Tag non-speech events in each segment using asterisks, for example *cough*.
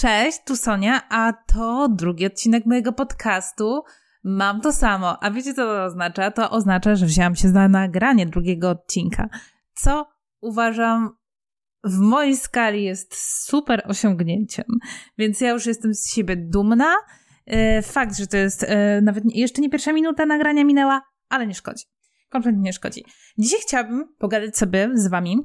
Cześć, tu Sonia, a to drugi odcinek mojego podcastu. Mam to samo. A wiecie, co to oznacza? To oznacza, że wzięłam się za nagranie drugiego odcinka, co uważam w mojej skali jest super osiągnięciem. Więc ja już jestem z siebie dumna. E, fakt, że to jest e, nawet jeszcze nie pierwsza minuta nagrania minęła, ale nie szkodzi. Kompletnie nie szkodzi. Dzisiaj chciałabym pogadać sobie z wami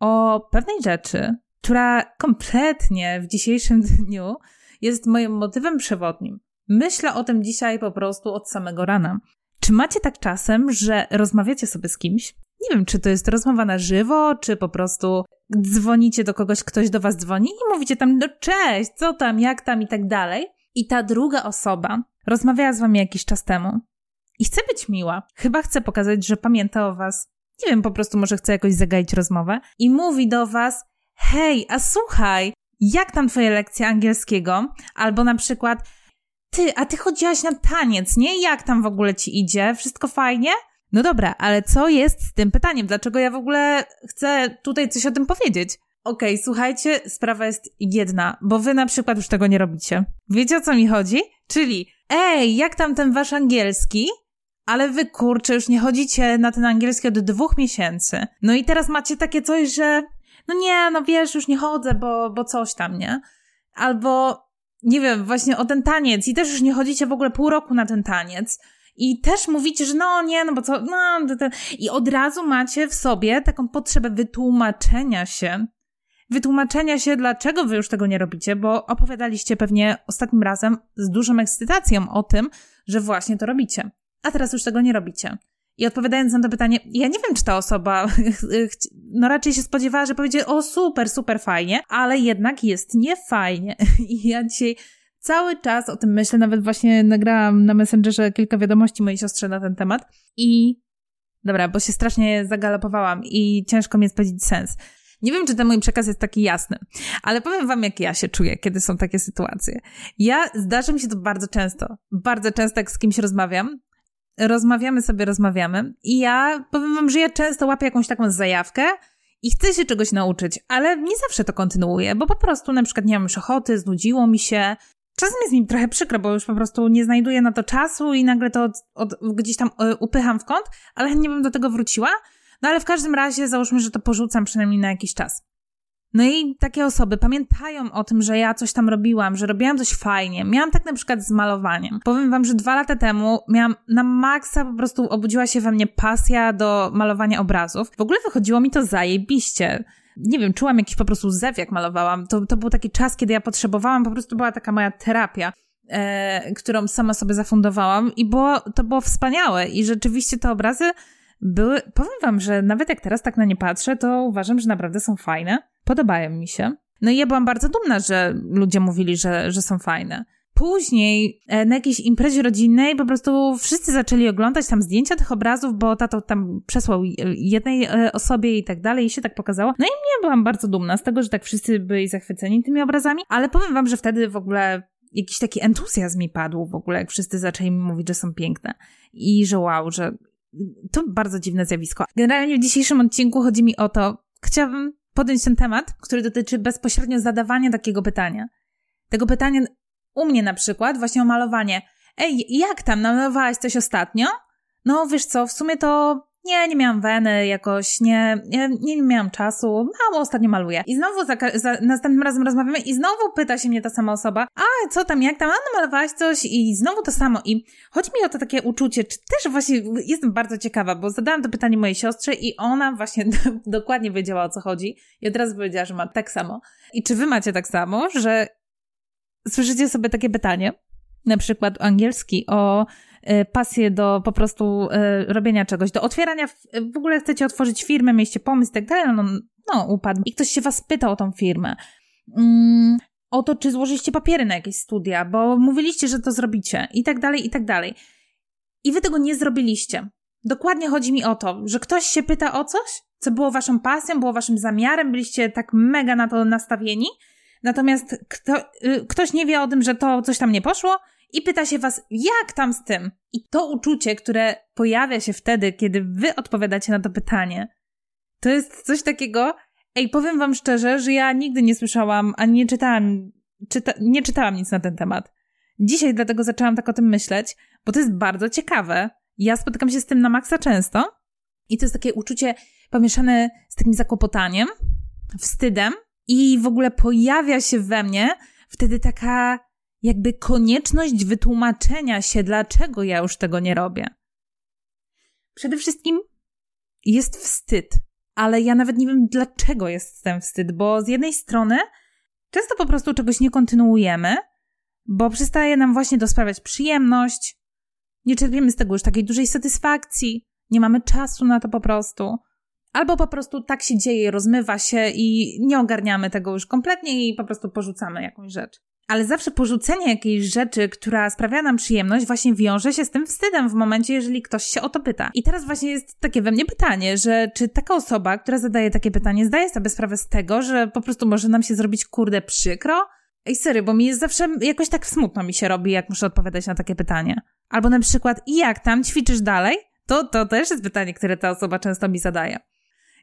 o pewnej rzeczy, która kompletnie w dzisiejszym *laughs* dniu jest moim motywem przewodnim. Myślę o tym dzisiaj po prostu od samego rana. Czy macie tak czasem, że rozmawiacie sobie z kimś? Nie wiem, czy to jest rozmowa na żywo, czy po prostu dzwonicie do kogoś, ktoś do was dzwoni i mówicie tam, no cześć, co tam, jak tam i tak dalej. I ta druga osoba rozmawiała z wami jakiś czas temu i chce być miła. Chyba chce pokazać, że pamięta o was. Nie wiem, po prostu może chce jakoś zagaić rozmowę i mówi do was, hej, a słuchaj, jak tam twoje lekcje angielskiego? Albo na przykład, ty, a ty chodziłaś na taniec, nie? Jak tam w ogóle ci idzie? Wszystko fajnie? No dobra, ale co jest z tym pytaniem? Dlaczego ja w ogóle chcę tutaj coś o tym powiedzieć? Okej, okay, słuchajcie, sprawa jest jedna, bo wy na przykład już tego nie robicie. Wiecie o co mi chodzi? Czyli, ej, jak tam ten wasz angielski? Ale wy kurczę, już nie chodzicie na ten angielski od dwóch miesięcy. No i teraz macie takie coś, że no nie, no wiesz, już nie chodzę, bo, bo coś tam, nie? Albo, nie wiem, właśnie o ten taniec i też już nie chodzicie w ogóle pół roku na ten taniec. I też mówicie, że no nie, no bo co, no, i od razu macie w sobie taką potrzebę wytłumaczenia się, wytłumaczenia się, dlaczego wy już tego nie robicie, bo opowiadaliście pewnie ostatnim razem z dużą ekscytacją o tym, że właśnie to robicie, a teraz już tego nie robicie. I odpowiadając na to pytanie, ja nie wiem, czy ta osoba, *laughs* no raczej się spodziewała, że powiedzie, o super, super fajnie, ale jednak jest niefajnie. *laughs* I ja dzisiaj cały czas o tym myślę, nawet właśnie nagrałam na Messengerze kilka wiadomości mojej siostrze na ten temat i dobra, bo się strasznie zagalopowałam i ciężko mi jest powiedzieć sens. Nie wiem, czy ten mój przekaz jest taki jasny, ale powiem wam, jak ja się czuję, kiedy są takie sytuacje. Ja, zdarza mi się to bardzo często. Bardzo często, jak z kimś rozmawiam, rozmawiamy sobie, rozmawiamy i ja powiem wam, że ja często łapię jakąś taką zajawkę i chcę się czegoś nauczyć, ale nie zawsze to kontynuuję, bo po prostu na przykład nie mam już ochoty, znudziło mi się. Czasem jest mi trochę przykro, bo już po prostu nie znajduję na to czasu i nagle to od, od, gdzieś tam e, upycham w kąt, ale nie bym do tego wróciła. No ale w każdym razie załóżmy, że to porzucam przynajmniej na jakiś czas. No i takie osoby pamiętają o tym, że ja coś tam robiłam, że robiłam coś fajnie. Miałam tak na przykład z malowaniem. Powiem wam, że dwa lata temu miałam na maksa po prostu obudziła się we mnie pasja do malowania obrazów. W ogóle wychodziło mi to zajebiście nie wiem, czułam jakiś po prostu zew, jak malowałam. To, to był taki czas, kiedy ja potrzebowałam, po prostu była taka moja terapia, e, którą sama sobie zafundowałam i było, to było wspaniałe i rzeczywiście te obrazy były, powiem wam, że nawet jak teraz tak na nie patrzę, to uważam, że naprawdę są fajne. Podobają mi się. No i ja byłam bardzo dumna, że ludzie mówili, że, że są fajne. Później e, na jakiejś imprezie rodzinnej po prostu wszyscy zaczęli oglądać tam zdjęcia tych obrazów, bo tato tam przesłał jednej e, osobie i tak dalej i się tak pokazało. No i mnie byłam bardzo dumna z tego, że tak wszyscy byli zachwyceni tymi obrazami, ale powiem wam, że wtedy w ogóle jakiś taki entuzjazm mi padł w ogóle, jak wszyscy zaczęli mi mówić, że są piękne i że wow, że to bardzo dziwne zjawisko. Generalnie w dzisiejszym odcinku chodzi mi o to, chciałabym podjąć ten temat, który dotyczy bezpośrednio zadawania takiego pytania. Tego pytania u mnie na przykład, właśnie o malowanie. Ej, jak tam, namalowałaś coś ostatnio? No wiesz co, w sumie to nie, nie miałam weny jakoś, nie, nie, nie miałam czasu, mało ostatnio maluję. I znowu za, za, następnym razem rozmawiamy i znowu pyta się mnie ta sama osoba, a co tam, jak tam, a namalowałaś coś i znowu to samo. I chodzi mi o to takie uczucie, czy też właśnie jestem bardzo ciekawa, bo zadałam to pytanie mojej siostrze i ona właśnie *laughs* dokładnie wiedziała o co chodzi i od razu powiedziała, że ma tak samo. I czy wy macie tak samo, że słyszycie sobie takie pytanie, na przykład angielski o pasję do po prostu y, robienia czegoś, do otwierania, w ogóle chcecie otworzyć firmę, mieliście pomysł i tak dalej, no, no upadł. I ktoś się was pyta o tą firmę. Mm, o to, czy złożyliście papiery na jakieś studia, bo mówiliście, że to zrobicie i tak dalej, i tak dalej. I wy tego nie zrobiliście. Dokładnie chodzi mi o to, że ktoś się pyta o coś, co było waszą pasją, było waszym zamiarem, byliście tak mega na to nastawieni, natomiast kto, y, ktoś nie wie o tym, że to coś tam nie poszło i pyta się was, jak tam z tym? I to uczucie, które pojawia się wtedy, kiedy wy odpowiadacie na to pytanie, to jest coś takiego. Ej, powiem wam szczerze, że ja nigdy nie słyszałam, ani nie czytałam czyta nie czytałam nic na ten temat. Dzisiaj dlatego zaczęłam tak o tym myśleć, bo to jest bardzo ciekawe. Ja spotykam się z tym na maksa często i to jest takie uczucie pomieszane z takim zakłopotaniem, wstydem i w ogóle pojawia się we mnie wtedy taka jakby konieczność wytłumaczenia się, dlaczego ja już tego nie robię. Przede wszystkim jest wstyd, ale ja nawet nie wiem, dlaczego jest ten wstyd, bo z jednej strony często po prostu czegoś nie kontynuujemy, bo przestaje nam właśnie to sprawiać przyjemność, nie czerpiemy z tego już takiej dużej satysfakcji, nie mamy czasu na to po prostu. Albo po prostu tak się dzieje, rozmywa się i nie ogarniamy tego już kompletnie i po prostu porzucamy jakąś rzecz. Ale zawsze porzucenie jakiejś rzeczy, która sprawia nam przyjemność, właśnie wiąże się z tym wstydem w momencie, jeżeli ktoś się o to pyta. I teraz właśnie jest takie we mnie pytanie, że czy taka osoba, która zadaje takie pytanie, zdaje sobie sprawę z tego, że po prostu może nam się zrobić kurde przykro? Ej, serio, bo mi jest zawsze jakoś tak smutno mi się robi, jak muszę odpowiadać na takie pytanie. Albo na przykład, i jak tam ćwiczysz dalej? To, to też jest pytanie, które ta osoba często mi zadaje.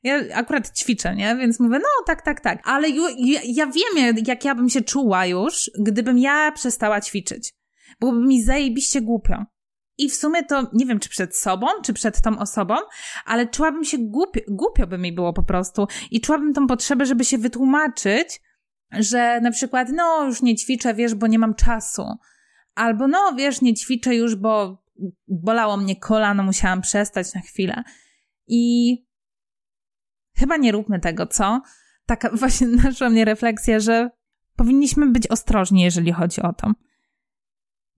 Ja akurat ćwiczę, nie? Więc mówię, no tak, tak, tak. Ale ju, ja, ja wiem, jak ja bym się czuła już, gdybym ja przestała ćwiczyć. Byłoby mi zajebiście głupio. I w sumie to nie wiem, czy przed sobą, czy przed tą osobą, ale czułabym się głupio, głupio by mi było po prostu. I czułabym tą potrzebę, żeby się wytłumaczyć, że na przykład, no już nie ćwiczę, wiesz, bo nie mam czasu. Albo no, wiesz, nie ćwiczę już, bo bolało mnie kolano, musiałam przestać na chwilę. I chyba nie róbmy tego, co? Taka *laughs* właśnie naszła mnie refleksja, że powinniśmy być ostrożni, jeżeli chodzi o to.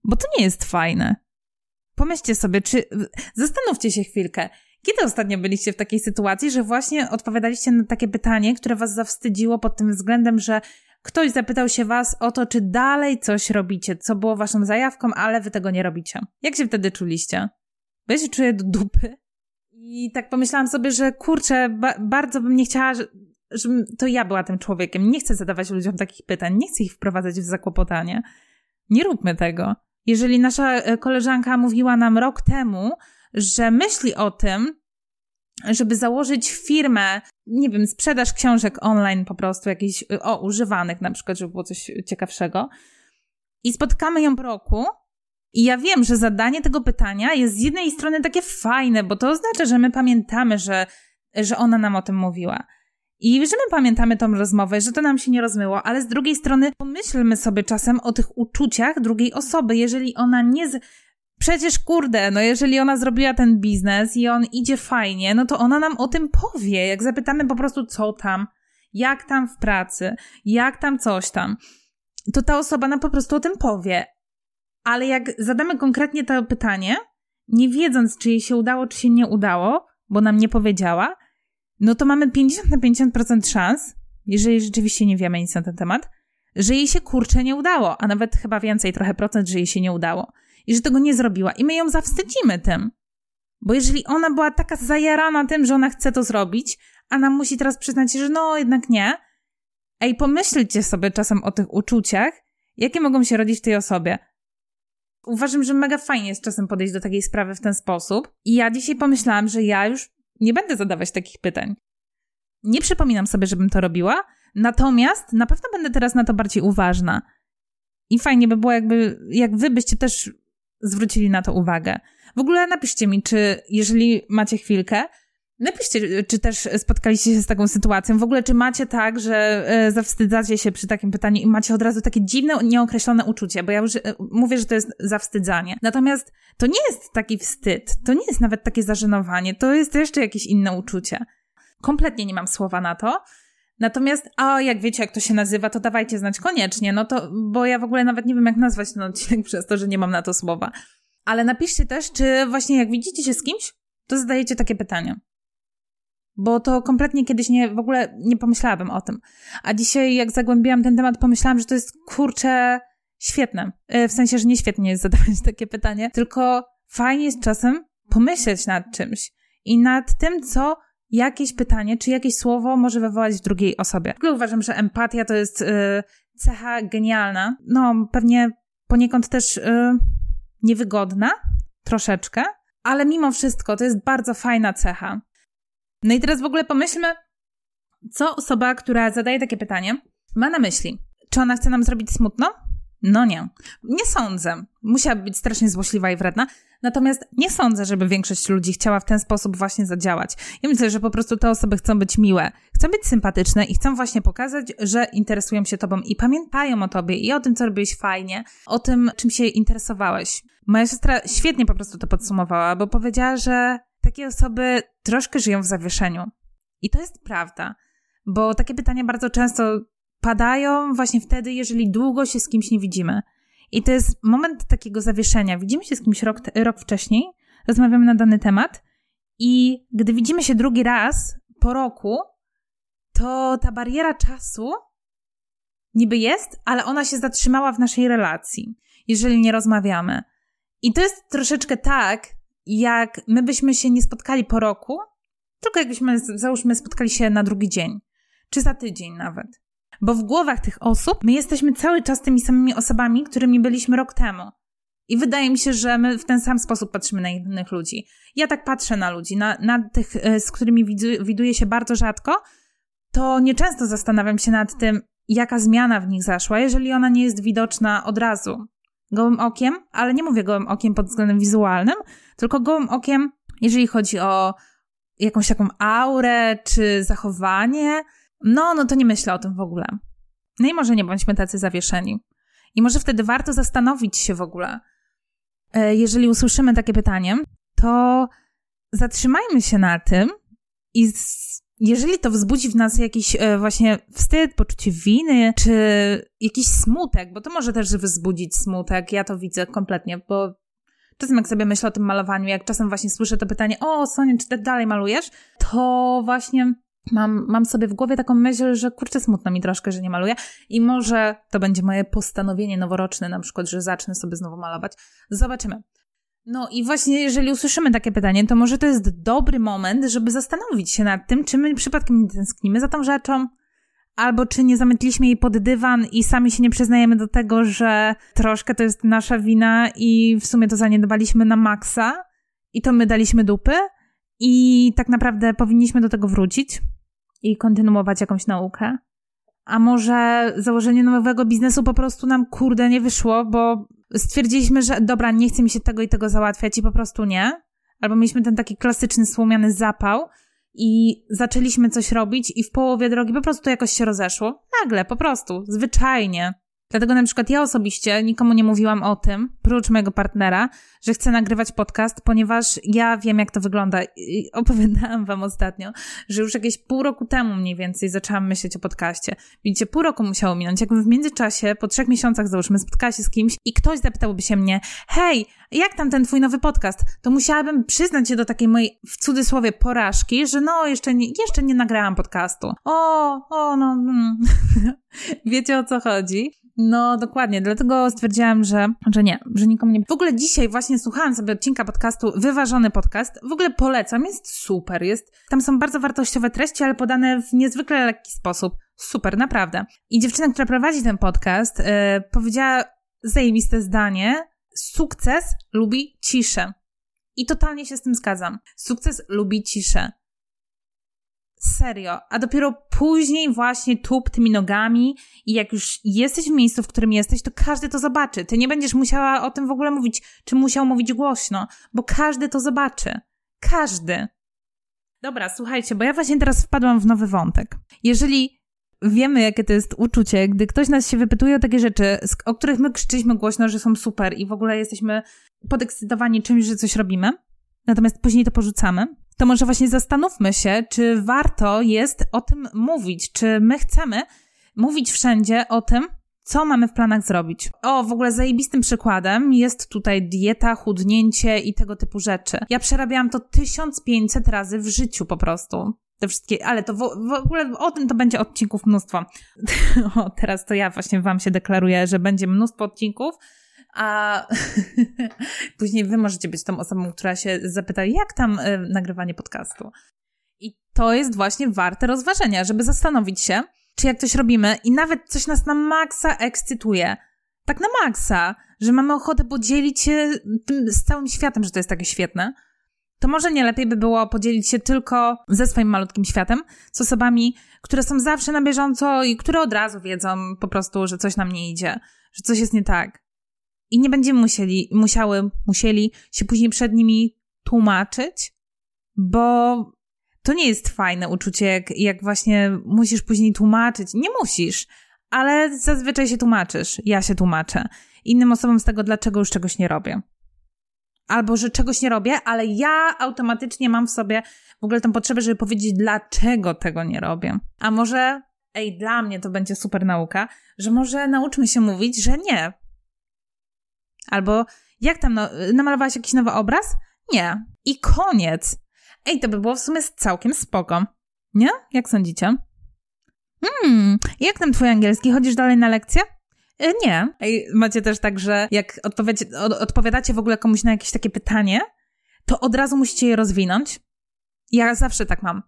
Bo to nie jest fajne. Pomyślcie sobie, czy. Zastanówcie się chwilkę. Kiedy ostatnio byliście w takiej sytuacji, że właśnie odpowiadaliście na takie pytanie, które was zawstydziło pod tym względem, że ktoś zapytał się was o to, czy dalej coś robicie, co było waszą zajawką, ale wy tego nie robicie. Jak się wtedy czuliście? Ja się czuję do dupy. I tak pomyślałam sobie, że kurczę, ba bardzo bym nie chciała, żebym to ja była tym człowiekiem. Nie chcę zadawać ludziom takich pytań, nie chcę ich wprowadzać w zakłopotanie. Nie róbmy tego. Jeżeli nasza e, koleżanka mówiła nam rok temu, że myśli o tym, żeby założyć firmę, nie wiem, sprzedaż książek online po prostu, jakichś, o, używanych na przykład, żeby było coś ciekawszego. I spotkamy ją po roku i ja wiem, że zadanie tego pytania jest z jednej strony takie fajne, bo to oznacza, że my pamiętamy, że, że ona nam o tym mówiła. I że my pamiętamy tą rozmowę, że to nam się nie rozmyło, ale z drugiej strony pomyślmy sobie czasem o tych uczuciach drugiej osoby. Jeżeli ona nie. Z... Przecież kurde, no jeżeli ona zrobiła ten biznes i on idzie fajnie, no to ona nam o tym powie. Jak zapytamy po prostu, co tam, jak tam w pracy, jak tam coś tam, to ta osoba nam po prostu o tym powie. Ale jak zadamy konkretnie to pytanie, nie wiedząc, czy jej się udało, czy się nie udało, bo nam nie powiedziała, no to mamy 50 na 50% szans, jeżeli rzeczywiście nie wiemy nic na ten temat, że jej się kurczę nie udało, a nawet chyba więcej, trochę procent, że jej się nie udało i że tego nie zrobiła. I my ją zawstydzimy tym. Bo jeżeli ona była taka zajarana tym, że ona chce to zrobić, a nam musi teraz przyznać, że no jednak nie, ej, pomyślcie sobie czasem o tych uczuciach, jakie mogą się rodzić w tej osobie. Uważam, że mega fajnie jest czasem podejść do takiej sprawy w ten sposób. I ja dzisiaj pomyślałam, że ja już nie będę zadawać takich pytań. Nie przypominam sobie, żebym to robiła, natomiast na pewno będę teraz na to bardziej uważna. I fajnie by było, jakby, jak wy byście też zwrócili na to uwagę. W ogóle napiszcie mi, czy jeżeli macie chwilkę, Napiszcie, czy też spotkaliście się z taką sytuacją. W ogóle, czy macie tak, że e, zawstydzacie się przy takim pytaniu i macie od razu takie dziwne, nieokreślone uczucie, bo ja już e, mówię, że to jest zawstydzanie. Natomiast to nie jest taki wstyd, to nie jest nawet takie zażenowanie, to jest jeszcze jakieś inne uczucie. Kompletnie nie mam słowa na to. Natomiast, a jak wiecie, jak to się nazywa, to dawajcie znać koniecznie, no to, bo ja w ogóle nawet nie wiem, jak nazwać ten odcinek *laughs* przez to, że nie mam na to słowa. Ale napiszcie też, czy właśnie jak widzicie się z kimś, to zadajecie takie pytania bo to kompletnie kiedyś nie, w ogóle nie pomyślałabym o tym. A dzisiaj, jak zagłębiłam ten temat, pomyślałam, że to jest kurczę świetne. E, w sensie, że nie świetnie jest zadawać *laughs* takie pytanie, tylko fajnie jest czasem pomyśleć nad czymś i nad tym, co jakieś pytanie, czy jakieś słowo może wywołać w drugiej osobie. W ogóle uważam, że empatia to jest yy, cecha genialna. No, pewnie poniekąd też yy, niewygodna, troszeczkę, ale mimo wszystko to jest bardzo fajna cecha. No i teraz w ogóle pomyślmy, co osoba, która zadaje takie pytanie, ma na myśli. Czy ona chce nam zrobić smutno? No nie. Nie sądzę. Musiała być strasznie złośliwa i wredna. Natomiast nie sądzę, żeby większość ludzi chciała w ten sposób właśnie zadziałać. Ja myślę, że po prostu te osoby chcą być miłe, chcą być sympatyczne i chcą właśnie pokazać, że interesują się tobą i pamiętają o tobie i o tym, co robiłeś fajnie, o tym, czym się interesowałeś. Moja siostra świetnie po prostu to podsumowała, bo powiedziała, że takie osoby troszkę żyją w zawieszeniu. I to jest prawda, bo takie pytania bardzo często padają właśnie wtedy, jeżeli długo się z kimś nie widzimy. I to jest moment takiego zawieszenia. Widzimy się z kimś rok, rok wcześniej, rozmawiamy na dany temat i gdy widzimy się drugi raz po roku, to ta bariera czasu niby jest, ale ona się zatrzymała w naszej relacji, jeżeli nie rozmawiamy. I to jest troszeczkę tak, jak my byśmy się nie spotkali po roku, tylko jakbyśmy, załóżmy, spotkali się na drugi dzień, czy za tydzień nawet. Bo w głowach tych osób my jesteśmy cały czas tymi samymi osobami, którymi byliśmy rok temu. I wydaje mi się, że my w ten sam sposób patrzymy na innych ludzi. Ja tak patrzę na ludzi, na, na tych, e, z którymi widuję się bardzo rzadko, to nieczęsto zastanawiam się nad tym, jaka zmiana w nich zaszła, jeżeli ona nie jest widoczna od razu. Gołym okiem, ale nie mówię gołym okiem pod względem wizualnym, tylko gołym okiem, jeżeli chodzi o jakąś taką aurę czy zachowanie, no, no to nie myślę o tym w ogóle. No i może nie bądźmy tacy zawieszeni. I może wtedy warto zastanowić się w ogóle, e, jeżeli usłyszymy takie pytanie, to zatrzymajmy się na tym i jeżeli to wzbudzi w nas jakiś e, właśnie wstyd, poczucie winy, czy jakiś smutek, bo to może też wzbudzić smutek, ja to widzę kompletnie, bo czasem jak sobie myślę o tym malowaniu, jak czasem właśnie słyszę to pytanie, o Sonia, czy dalej malujesz? To właśnie mam, mam sobie w głowie taką myśl, że kurczę, smutno mi troszkę, że nie maluję i może to będzie moje postanowienie noworoczne na przykład, że zacznę sobie znowu malować. Zobaczymy. No i właśnie jeżeli usłyszymy takie pytanie, to może to jest dobry moment, żeby zastanowić się nad tym, czy my przypadkiem nie tęsknimy za tą rzeczą, albo czy nie zamytliśmy jej pod dywan i sami się nie przyznajemy do tego, że troszkę to jest nasza wina i w sumie to zaniedbaliśmy na maksa i to my daliśmy dupy i tak naprawdę powinniśmy do tego wrócić i kontynuować jakąś naukę. A może założenie nowego biznesu po prostu nam kurde nie wyszło, bo stwierdziliśmy, że dobra, nie chce mi się tego i tego załatwiać i po prostu nie. Albo mieliśmy ten taki klasyczny słomiany zapał i zaczęliśmy coś robić i w połowie drogi po prostu jakoś się rozeszło. Nagle, po prostu, zwyczajnie. Dlatego na przykład ja osobiście nikomu nie mówiłam o tym, prócz mojego partnera, że chcę nagrywać podcast, ponieważ ja wiem, jak to wygląda. I opowiadałam wam ostatnio, że już jakieś pół roku temu mniej więcej zaczęłam myśleć o podcaście. Widzicie, pół roku musiało minąć. Jakbym w międzyczasie, po trzech miesiącach załóżmy, spotkała się z kimś i ktoś zapytałby się mnie, hej, jak tam ten twój nowy podcast? To musiałabym przyznać się do takiej mojej, w cudzysłowie, porażki, że no, jeszcze nie, jeszcze nie nagrałam podcastu. O, o, no, mm. *laughs* wiecie o co chodzi. No, dokładnie. Dlatego stwierdziłam, że, że nie, że nikomu nie. W ogóle dzisiaj właśnie słuchałam sobie odcinka podcastu, wyważony podcast. W ogóle polecam, jest super. Jest, tam są bardzo wartościowe treści, ale podane w niezwykle lekki sposób. Super, naprawdę. I dziewczyna, która prowadzi ten podcast, yy, powiedziała zajebiste zdanie. Sukces lubi ciszę. I totalnie się z tym zgadzam. Sukces lubi ciszę. Serio. A dopiero później właśnie tup tymi nogami i jak już jesteś w miejscu, w którym jesteś, to każdy to zobaczy. Ty nie będziesz musiała o tym w ogóle mówić, czy musiał mówić głośno, bo każdy to zobaczy. Każdy. Dobra, słuchajcie, bo ja właśnie teraz wpadłam w nowy wątek. Jeżeli wiemy, jakie to jest uczucie, gdy ktoś nas się wypytuje o takie rzeczy, o których my krzyczyliśmy głośno, że są super i w ogóle jesteśmy podekscytowani czymś, że coś robimy, natomiast później to porzucamy, to może właśnie zastanówmy się, czy warto jest o tym mówić, czy my chcemy mówić wszędzie o tym, co mamy w planach zrobić. O, w ogóle zajebistym przykładem jest tutaj dieta, chudnięcie i tego typu rzeczy. Ja przerabiałam to 1500 razy w życiu po prostu. Te wszystkie, ale to w, w ogóle o tym to będzie odcinków mnóstwo. *laughs* o, teraz to ja właśnie wam się deklaruję, że będzie mnóstwo odcinków, a *laughs* później wy możecie być tą osobą, która się zapyta, jak tam y, nagrywanie podcastu. I to jest właśnie warte rozważenia, żeby zastanowić się, czy jak coś robimy i nawet coś nas na maksa ekscytuje, tak na maksa, że mamy ochotę podzielić się tym z całym światem, że to jest takie świetne, to może nie lepiej by było podzielić się tylko ze swoim malutkim światem, z osobami, które są zawsze na bieżąco i które od razu wiedzą po prostu, że coś nam nie idzie, że coś jest nie tak. I nie będziemy musieli, musiały, musieli się później przed nimi tłumaczyć, bo to nie jest fajne uczucie, jak, jak właśnie musisz później tłumaczyć. Nie musisz, ale zazwyczaj się tłumaczysz. Ja się tłumaczę. Innym osobom z tego, dlaczego już czegoś nie robię. Albo, że czegoś nie robię, ale ja automatycznie mam w sobie w ogóle tę potrzebę, żeby powiedzieć, dlaczego tego nie robię. A może, ej, dla mnie to będzie super nauka, że może nauczmy się mówić, że nie. Albo, jak tam, no, namalowałaś jakiś nowy obraz? Nie. I koniec. Ej, to by było w sumie całkiem spoko. Nie? Jak sądzicie? Hmm, jak tam twój angielski? Chodzisz dalej na lekcje? E, nie. Ej, macie też tak, że jak odpowiadacie w ogóle komuś na jakieś takie pytanie, to od razu musicie je rozwinąć. Ja zawsze tak mam.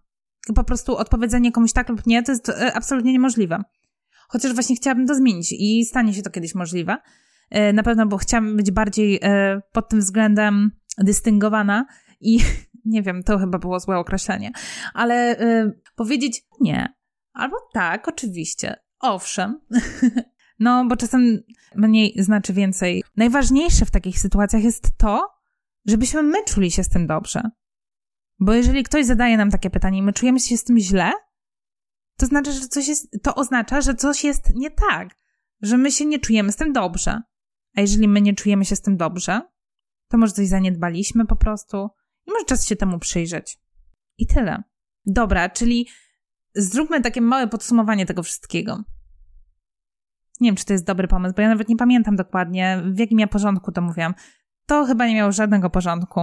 Po prostu odpowiedzenie komuś tak lub nie to jest e, absolutnie niemożliwe. Chociaż właśnie chciałabym to zmienić i stanie się to kiedyś możliwe. E, na pewno, bo chciałabym być bardziej pod tym względem dystyngowana i *laughs* nie wiem, to chyba było złe określenie, ale powiedzieć nie, albo tak, oczywiście, owszem. *laughs* No, bo czasem mniej znaczy więcej. Najważniejsze w takich sytuacjach jest to, żebyśmy my czuli się z tym dobrze. Bo jeżeli ktoś zadaje nam takie pytanie i my czujemy się z tym źle, to znaczy, że coś jest, to oznacza, że coś jest nie tak, że my się nie czujemy z tym dobrze. A jeżeli my nie czujemy się z tym dobrze, to może coś zaniedbaliśmy po prostu i może czas się temu przyjrzeć. I tyle. Dobra, czyli zróbmy takie małe podsumowanie tego wszystkiego. Nie wiem, czy to jest dobry pomysł, bo ja nawet nie pamiętam dokładnie, w jakim ja porządku to mówiłam. To chyba nie miało żadnego porządku.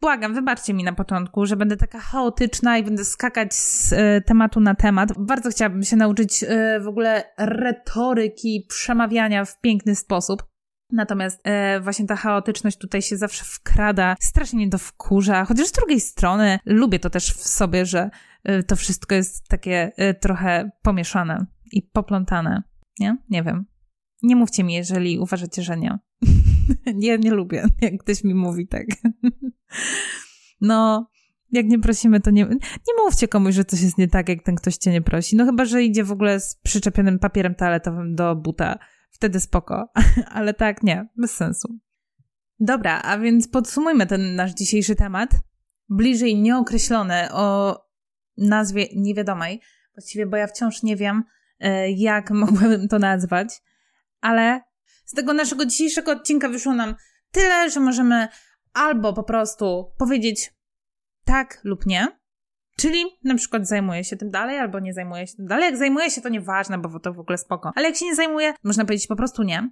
Błagam, wybaczcie mi na początku, że będę taka chaotyczna i będę skakać z y, tematu na temat. Bardzo chciałabym się nauczyć y, w ogóle retoryki, przemawiania w piękny sposób. Natomiast e, właśnie ta chaotyczność tutaj się zawsze wkrada, strasznie mnie to wkurza, chociaż z drugiej strony lubię to też w sobie, że e, to wszystko jest takie e, trochę pomieszane i poplątane. Nie? Nie wiem. Nie mówcie mi, jeżeli uważacie, że nie. *laughs* nie, nie lubię, jak ktoś mi mówi tak. *laughs* no, jak nie prosimy, to nie, nie mówcie komuś, że coś jest nie tak, jak ten ktoś cię nie prosi. No chyba, że idzie w ogóle z przyczepionym papierem toaletowym do buta. Wtedy spoko. *laughs* Ale tak, nie, bez sensu. Dobra, a więc podsumujmy ten nasz dzisiejszy temat. Bliżej nieokreślony o nazwie niewiadomej. Właściwie, bo ja wciąż nie wiem, E, jak *laughs* mogłabym to nazwać, ale z tego naszego dzisiejszego odcinka wyszło nam tyle, że możemy albo po prostu powiedzieć tak lub nie, czyli na przykład zajmuję się tym dalej, albo nie zajmuję się tym dalej. Jak zajmuję się, to nieważne, bo to w ogóle spoko. Ale jak się nie zajmuję, można powiedzieć po prostu nie.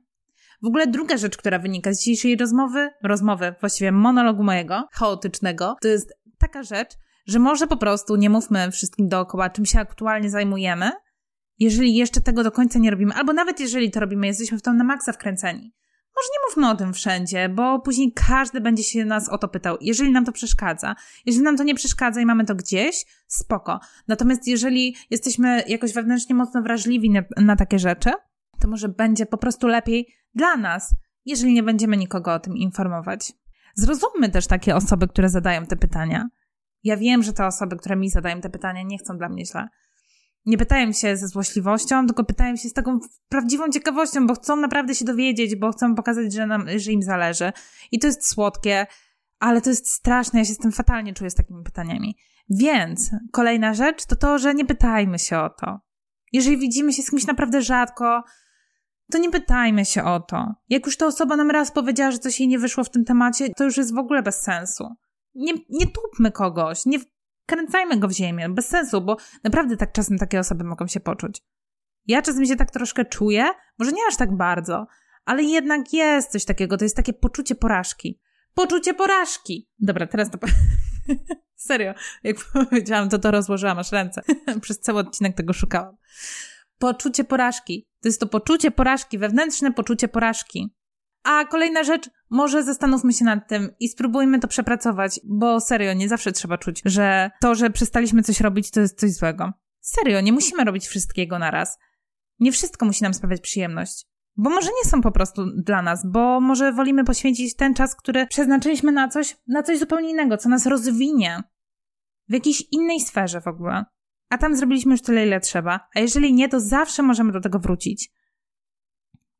W ogóle druga rzecz, która wynika z dzisiejszej rozmowy, rozmowy, właściwie monologu mojego, chaotycznego, to jest taka rzecz, że może po prostu nie mówmy wszystkim dookoła, czym się aktualnie zajmujemy, jeżeli jeszcze tego do końca nie robimy, albo nawet jeżeli to robimy, jesteśmy w to na maksa wkręceni. Może nie mówmy o tym wszędzie, bo później każdy będzie się nas o to pytał, jeżeli nam to przeszkadza. Jeżeli nam to nie przeszkadza i mamy to gdzieś, spoko. Natomiast jeżeli jesteśmy jakoś wewnętrznie mocno wrażliwi na, na takie rzeczy, to może będzie po prostu lepiej dla nas, jeżeli nie będziemy nikogo o tym informować. Zrozummy też takie osoby, które zadają te pytania. Ja wiem, że te osoby, które mi zadają te pytania, nie chcą dla mnie źle nie pytają się ze złośliwością, tylko pytają się z taką prawdziwą ciekawością, bo chcą naprawdę się dowiedzieć, bo chcą pokazać, że, nam, że im zależy. I to jest słodkie, ale to jest straszne. Ja się z tym fatalnie czuję z takimi pytaniami. Więc kolejna rzecz to to, że nie pytajmy się o to. Jeżeli widzimy się z kimś naprawdę rzadko, to nie pytajmy się o to. Jak już ta osoba nam raz powiedziała, że coś jej nie wyszło w tym temacie, to już jest w ogóle bez sensu. Nie, nie tupmy kogoś, nie kręcajmy go w ziemię, bez sensu, bo naprawdę tak czasem takie osoby mogą się poczuć. Ja czasem się tak troszkę czuję, może nie aż tak bardzo, ale jednak jest coś takiego, to jest takie poczucie porażki. Poczucie porażki! Dobra, teraz to... *laughs* Serio, jak *laughs* powiedziałam, to to rozłożyłam aż ręce. *laughs* Przez cały odcinek tego szukałam. Poczucie porażki. To jest to poczucie porażki, wewnętrzne poczucie porażki. A kolejna rzecz, może zastanówmy się nad tym i spróbujmy to przepracować, bo serio, nie zawsze trzeba czuć, że to, że przestaliśmy coś robić, to jest coś złego. Serio, nie musimy robić wszystkiego na raz. Nie wszystko musi nam sprawiać przyjemność. Bo może nie są po prostu dla nas, bo może wolimy poświęcić ten czas, który przeznaczyliśmy na coś, na coś zupełnie innego, co nas rozwinie w jakiejś innej sferze w ogóle. A tam zrobiliśmy już tyle, ile trzeba. A jeżeli nie, to zawsze możemy do tego wrócić.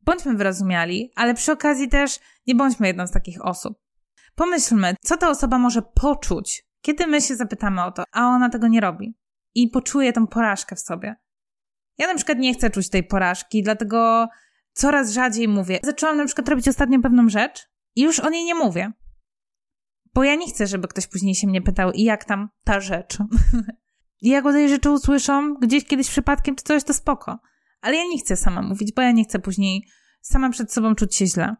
Bądźmy wyrozumiali, ale przy okazji też nie bądźmy jedną z takich osób. Pomyślmy, co ta osoba może poczuć, kiedy my się zapytamy o to, a ona tego nie robi. I poczuje tą porażkę w sobie. Ja na przykład nie chcę czuć tej porażki, dlatego coraz rzadziej mówię. Zaczęłam na przykład robić ostatnio pewną rzecz i już o niej nie mówię. Bo ja nie chcę, żeby ktoś później się mnie pytał, i jak tam ta rzecz. I jak o tej rzeczy usłyszą gdzieś kiedyś przypadkiem czy coś, to spoko. Ale ja nie chcę sama mówić, bo ja nie chcę później sama przed sobą czuć się źle.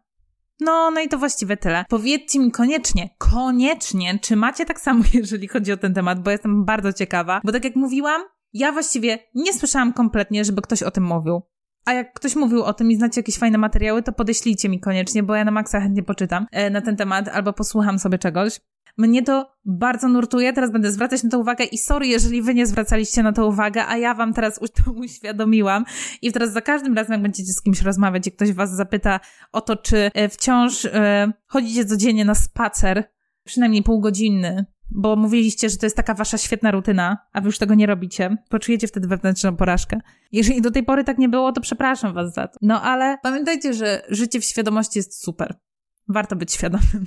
No, no i to właściwie tyle. Powiedzcie mi koniecznie, koniecznie, czy macie tak samo, *laughs* jeżeli chodzi o ten temat, bo jestem bardzo ciekawa. Bo tak jak mówiłam, ja właściwie nie słyszałam kompletnie, żeby ktoś o tym mówił. A jak ktoś mówił o tym i znacie jakieś fajne materiały, to podeślijcie mi koniecznie, bo ja na maksa chętnie poczytam e, na ten temat albo posłucham sobie czegoś. Mnie to bardzo nurtuje, teraz będę zwracać na to uwagę i sorry, jeżeli wy nie zwracaliście na to uwagę, a ja wam teraz *laughs* to uświadomiłam i teraz za każdym razem, jak będziecie z kimś rozmawiać i ktoś was zapyta o to, czy e, wciąż e, chodzicie codziennie na spacer, przynajmniej półgodzinny, bo mówiliście, że to jest taka wasza świetna rutyna, a wy już tego nie robicie, poczujecie wtedy wewnętrzną porażkę. Jeżeli do tej pory tak nie było, to przepraszam was za to. No ale pamiętajcie, że życie w świadomości jest super. Warto być świadomym.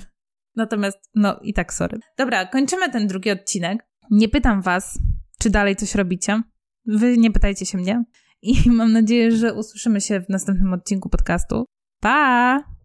Natomiast, no i tak, sorry. Dobra, kończymy ten drugi odcinek. Nie pytam was, czy dalej coś robicie. Wy nie pytajcie się mnie. I mam nadzieję, że usłyszymy się w następnym odcinku podcastu. Pa!